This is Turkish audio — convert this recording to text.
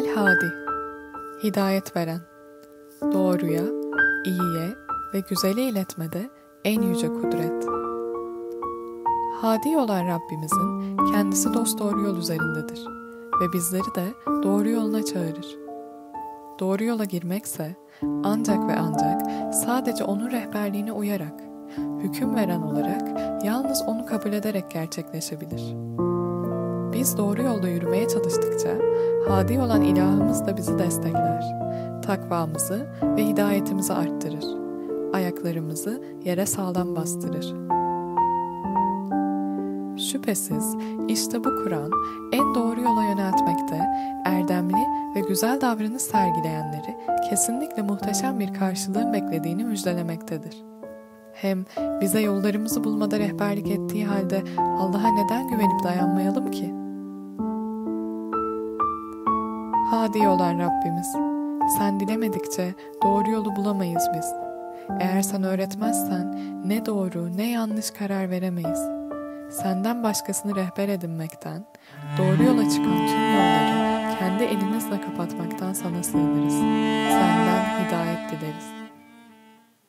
El-Hadi Hidayet veren Doğruya, iyiye ve güzele iletmede en yüce kudret. Hadi olan Rabbimizin kendisi dosdoğru yol üzerindedir ve bizleri de doğru yoluna çağırır. Doğru yola girmekse ancak ve ancak sadece onun rehberliğine uyarak, hüküm veren olarak yalnız onu kabul ederek gerçekleşebilir. Biz doğru yolda yürümeye çalıştıkça hadi olan ilahımız da bizi destekler. Takvamızı ve hidayetimizi arttırır. Ayaklarımızı yere sağlam bastırır. Şüphesiz işte bu Kur'an en doğru yola yöneltmekte, erdemli ve güzel davranış sergileyenleri kesinlikle muhteşem bir karşılığın beklediğini müjdelemektedir. Hem bize yollarımızı bulmada rehberlik ettiği halde Allah'a neden güvenip dayanmayalım ki? Hadi olan Rabbimiz, sen dilemedikçe doğru yolu bulamayız biz. Eğer sen öğretmezsen ne doğru ne yanlış karar veremeyiz. Senden başkasını rehber edinmekten, doğru yola çıkan tüm yolları kendi elinizle kapatmaktan sana sığınırız. Senden hidayet dileriz.